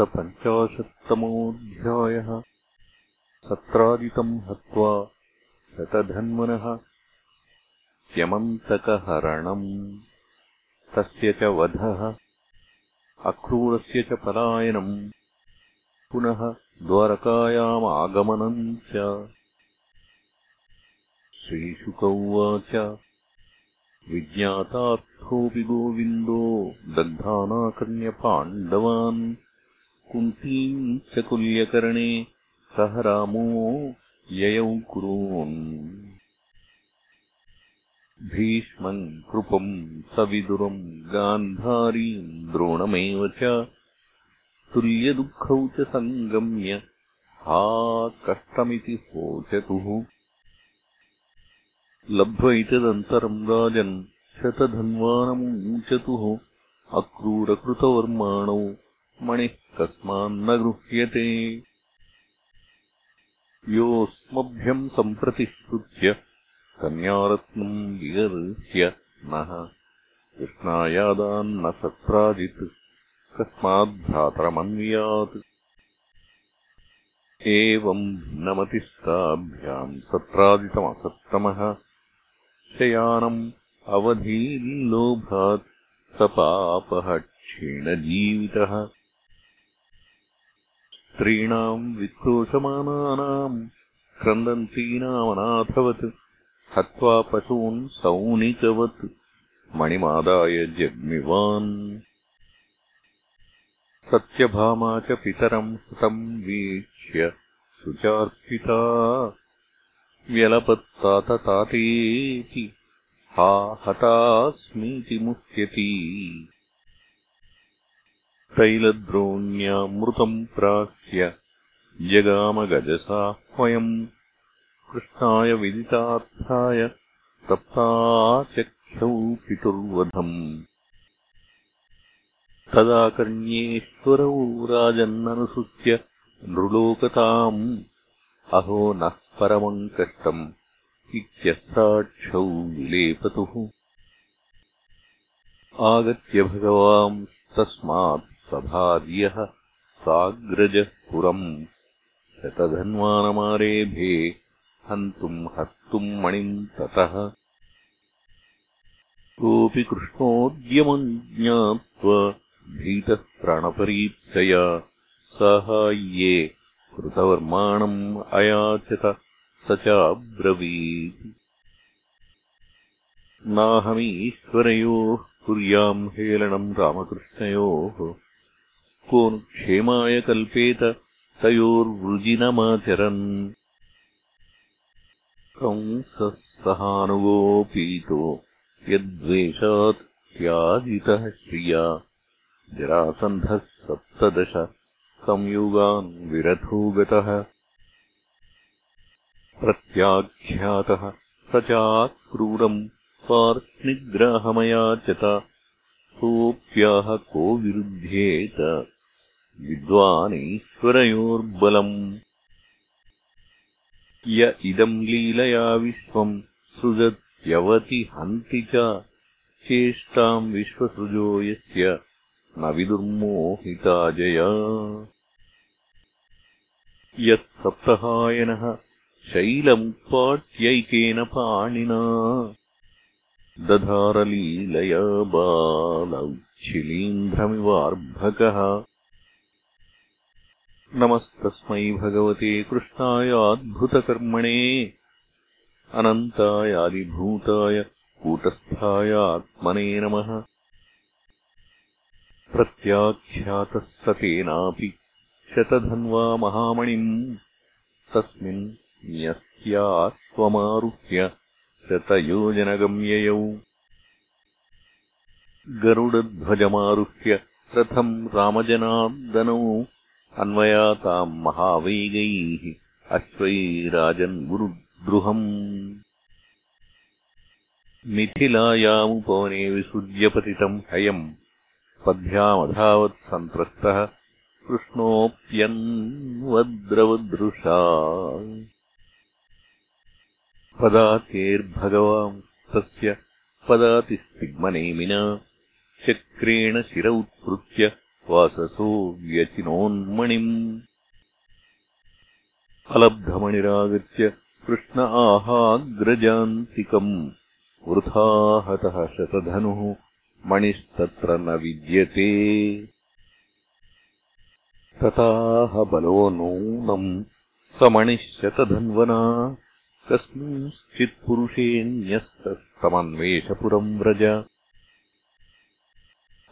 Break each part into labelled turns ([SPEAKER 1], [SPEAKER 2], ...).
[SPEAKER 1] सप्तपञ्चाशत्तमोऽध्यायः। सत्रादितम् हत्वा शतधन्वनः। यमन्तकहरणम्। तस्य च वधः। अक्रूरस्य च पलायनम्। पुनः द्वारकायामागमनम् च। श्रीशुक उवाच। विज्ञातार्थोऽपि गोविन्दो दग्धानाकर्ण्यपाण्डवान् कुन्तीम् च कुल्यकर्णे सह रामो ययौ कुरून्। भीष्मम् कृपम् सविदुरम् गान्धारीम् द्रोणमेव च तुल्यदुःखौ च सङ्गम्य हा कष्टमिति शोचतुः। लब्ध्वैतदन्तरम् राजन् शतधन्वानमूचतुः अक्रूरकृतवर्माणौ मणिः कस्मान्न गृह्यते। योऽस्मभ्यम् सम्प्रतिश्रुत्य कन्यारत्नम् विगर्ह्य नः। कृष्णायादान्न सत्राजित् कस्माद्भ्रातरमन्वियात् एवम् भिन्नमतिस्ताभ्याम् सत्रादितमसत्तमः शयानम् अवधील्लोभात् सपापः क्षीणजीवितः स्त्रीणाम् विक्रोशमानानाम् क्रन्दन्तीनामनाथवत् हत्वा पशून् सौनिकवत् मणिमादाय जग्मिवान्। सत्यभामा च पितरम् हतम् वीक्ष्य शुचार्पिता व्यलपत्ताततातेति हा हतास्मीति मुह्यती तैलद्रोण्यामृतम् प्राह्य जगामगजसाह्वयम् कृष्णाय विदितार्थाय तप्ताचख्यौ पितुर्वधम् तदाकर्ण्येश्वरौ राजन्ननुसृत्य नृलोकताम् अहो नः परमम् कष्टम् इत्यस्ताक्षौ विलेपतुः आगत्य भगवाम् तस्मात् सभार्यः साग्रजः पुरम्। शतधन्वानमारेभे हन्तुम् हस्तुम् मणिम् ततः। कोऽपि कृष्णोद्यमम् ज्ञात्वा भीतः प्राणपरीप्सया साहाय्ये कृतवर्माणम् अयाचत स चाब्रवीत् नाहमीश्वरयोः कुर्याम् हेलनम् रामकृष्णयोः को नु क्षेमाय कल्पेत तयोर्वृजिनमाचरन्। कंसः सहानुगोपीतो यद्वेषात् त्याजितः श्रिया। जरासन्धः सप्तदश संयुगान् विरथो गतः। प्रत्याख्यातः स चाक्रूरम् पार्ष्णिग्राहमयाचत सोऽप्याह को विरुध्येत विद्वानीश्वरयोर्बलम् य इदम् लीलया विश्वम् सृजत्यवति हन्ति च। चेष्टाम् विश्वसृजो यस्य न विदुर्मोहिता जया। यत्सप्तहायनः शैलमुत्पाट्यैकेन पाणिना। दधारलीलया बालौच्छिलीन्ध्रमिवार्भकः नमस्तस्मै भगवते कृष्णायाद्भुतकर्मणे अनन्तायादिभूताय कूटस्थायात्मने नमः। प्रत्याख्यातः स तेनापि शतधन्वा महामणिम् तस्मिन् न्यस्त्याश्वमारुह्य शतयोजनगम्ययौ। गरुडध्वजमारुह्य रथम् रामजनार्दनौ अन्वयाताम् महावेगैः अश्वैराजन् गुरुद्रुहम्। मिथिलायामुपवने विसृज्यपतितम् हयम्। पद्भ्यामधावत्सन्त्रस्तः कृष्णोऽप्यन्वद्रवदृशा पदातेर्भगवांस्तस्य पदातिस्तिग्मनेमिना। चक्रेण शिर उत्पृत्य वाससो व्यचिनोन्मणिम् अलब्धमणिरागत्य कृष्ण आहाग्रजान्तिकम्। वृथाहतः शतधनुः मणिस्तत्र न विद्यते। तताह बलो नूनम् स मणिः शतधन्वना कस्मिंश्चित्पुरुषेऽन्यस्तस्तमन्वेषपुरम् व्रज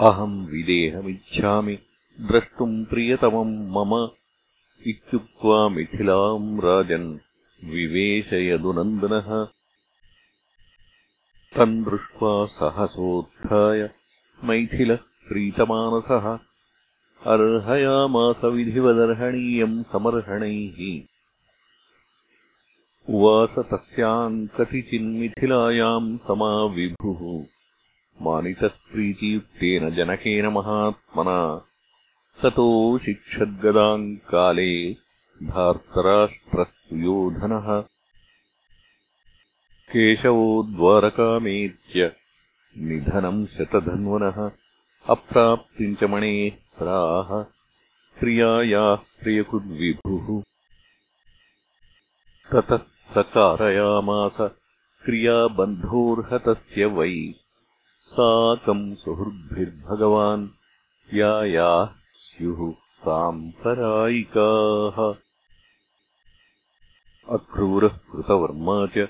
[SPEAKER 1] अहम् विदेहमिच्छामि द्रष्टुम् प्रियतमम् मम इत्युक्त्वा मिथिलाम् राजन् विवेशयदुनन्दनः तम् दृष्ट्वा सहसोत्थाय मैथिलः प्रीतमानसः अर्हयामासविधिवदर्हणीयम् समर्हणैः। उवास तस्याम् कतिचिन्मिथिलायाम् समाविभुः प्रीतियुक्तेन जनकेन महात्मना। ततो शिक्षद्गदाम् काले धार्तराष्ट्रस्तुयोधनः केशवो द्वारकामेत्य निधनम् शतधन्वनः। अप्राप्तिम् च मणेः प्राह। क्रियायाः प्रियकुद्विभुः। ततः स कारयामास क्रियाबन्धोर्हतस्य वै साकम् सुहृद्भिर्भगवान् या याः स्युः साम्प्ररायिकाः अक्रूरः कृतवर्मा च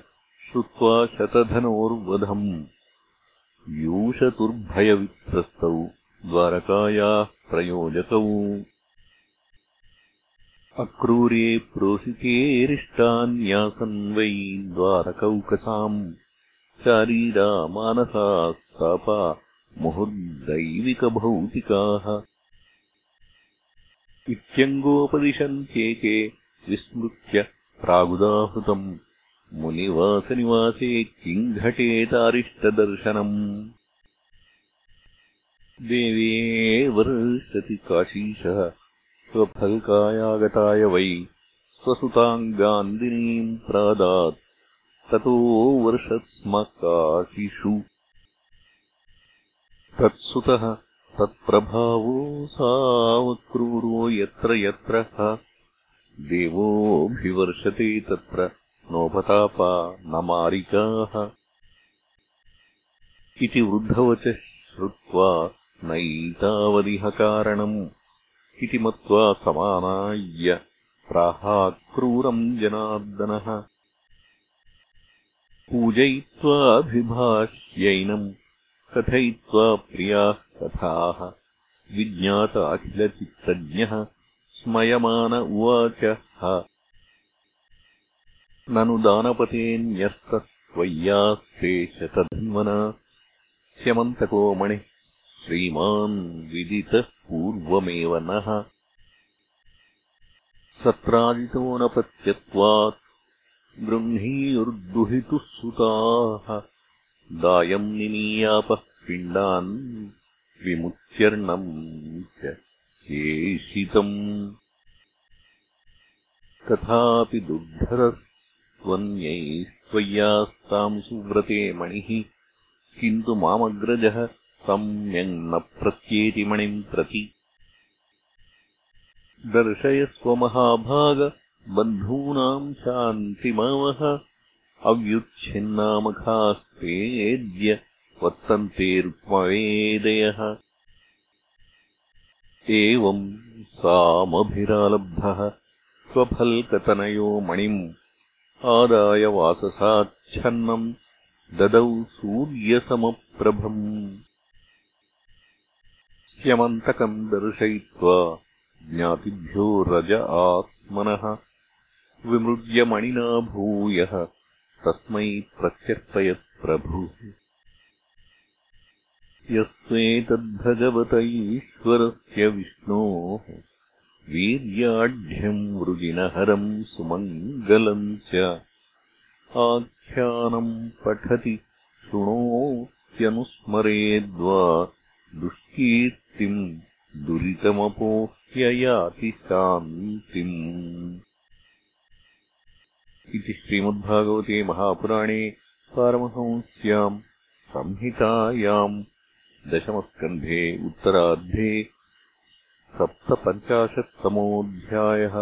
[SPEAKER 1] श्रुत्वा शतधनोर्वधम्। यूषतुर्भयवित्रस्तौ द्वारकायाः प्रयोजकौ। अक्रूरे प्रोषितेरिष्टान्यासन् वै द्वारकौकसाम्। शारीरा मुहुर्दैविकभौतिकाः इत्यङ्गोपदिशन्त्येके विस्मृत्य प्रागुदाहृतम् मुनिवासनिवासे किम् घटेतारिष्टदर्शनम् वर्षति काशीशः स्वफल्कायागताय वै स्वसुताम् गान्दिनीम् प्रादात् ततो वर्षत्स्म काशिषु तत्सुतः तत्प्रभावो सावक्रूरो यत्र यत्र देवोऽभिवर्षते तत्र नोपतापा न मारिकाः। इति वृद्धवचः श्रुत्वा नैतावदिह कारणम्। इति मत्वा समानाय्य प्राहाक्रूरम् जनार्दनः। पूजयित्वाभिभाष्यैनम् कथयित्वा प्रियाः कथाः विज्ञात अखिलचित्तज्ञः स्मयमान उवाच ननु दानपतेऽन्यस्तत्त्वय्यास्ते शतधन्वना स्यमन्तको मणिः श्रीमान् विदितः पूर्वमेव नः। सत्रादितोऽनपत्यत्वात् गृह्णीयुर्दुहितुः सुताः दायम् निनीयापः पिण्डान् विमुच्यर्णम् च शेषितम् तथापि दुर्धरः त्वन्यैस्त्वय्यास्ताम् सुव्रते मणिः। किन्तु मामग्रजः सम्यङ् न प्रत्येति मणिम् प्रति। दर्शयस्वमहाभागबन्धूनाम् शान्तिमावह अव्युच्छिन्नामखास्तेऽद्य वर्तन्ते रुक्मवेदयः एवम् सामभिरालब्धः स्वफल्कतनयो मणिम्। आदाय वाससाच्छन्नम् ददौ सूर्यसमप्रभम्। स्यमन्तकम् दर्शयित्वा ज्ञातिभ्यो रज आत्मनः। विमृज्यमणिना भूयः तस्मै प्रत्यर्पयत्प्रभुः यस्त्वेतद्भगवत ईश्वरस्य विष्णोः वीर्याढ्यम् वृजिनहरम् सुमङ्गलम् च आख्यानम् पठति शृणोत्यनुस्मरेद्वा दुष्कीर्तिम् दुरितमपोह्ययाति शान्तिम्। इति श्रीमद्भागवते महापुराणे पारमहंस्याम् संहितायाम् दशमस्कन्धे उत्तरार्धे सप्तपञ्चाशत्तमोऽध्यायः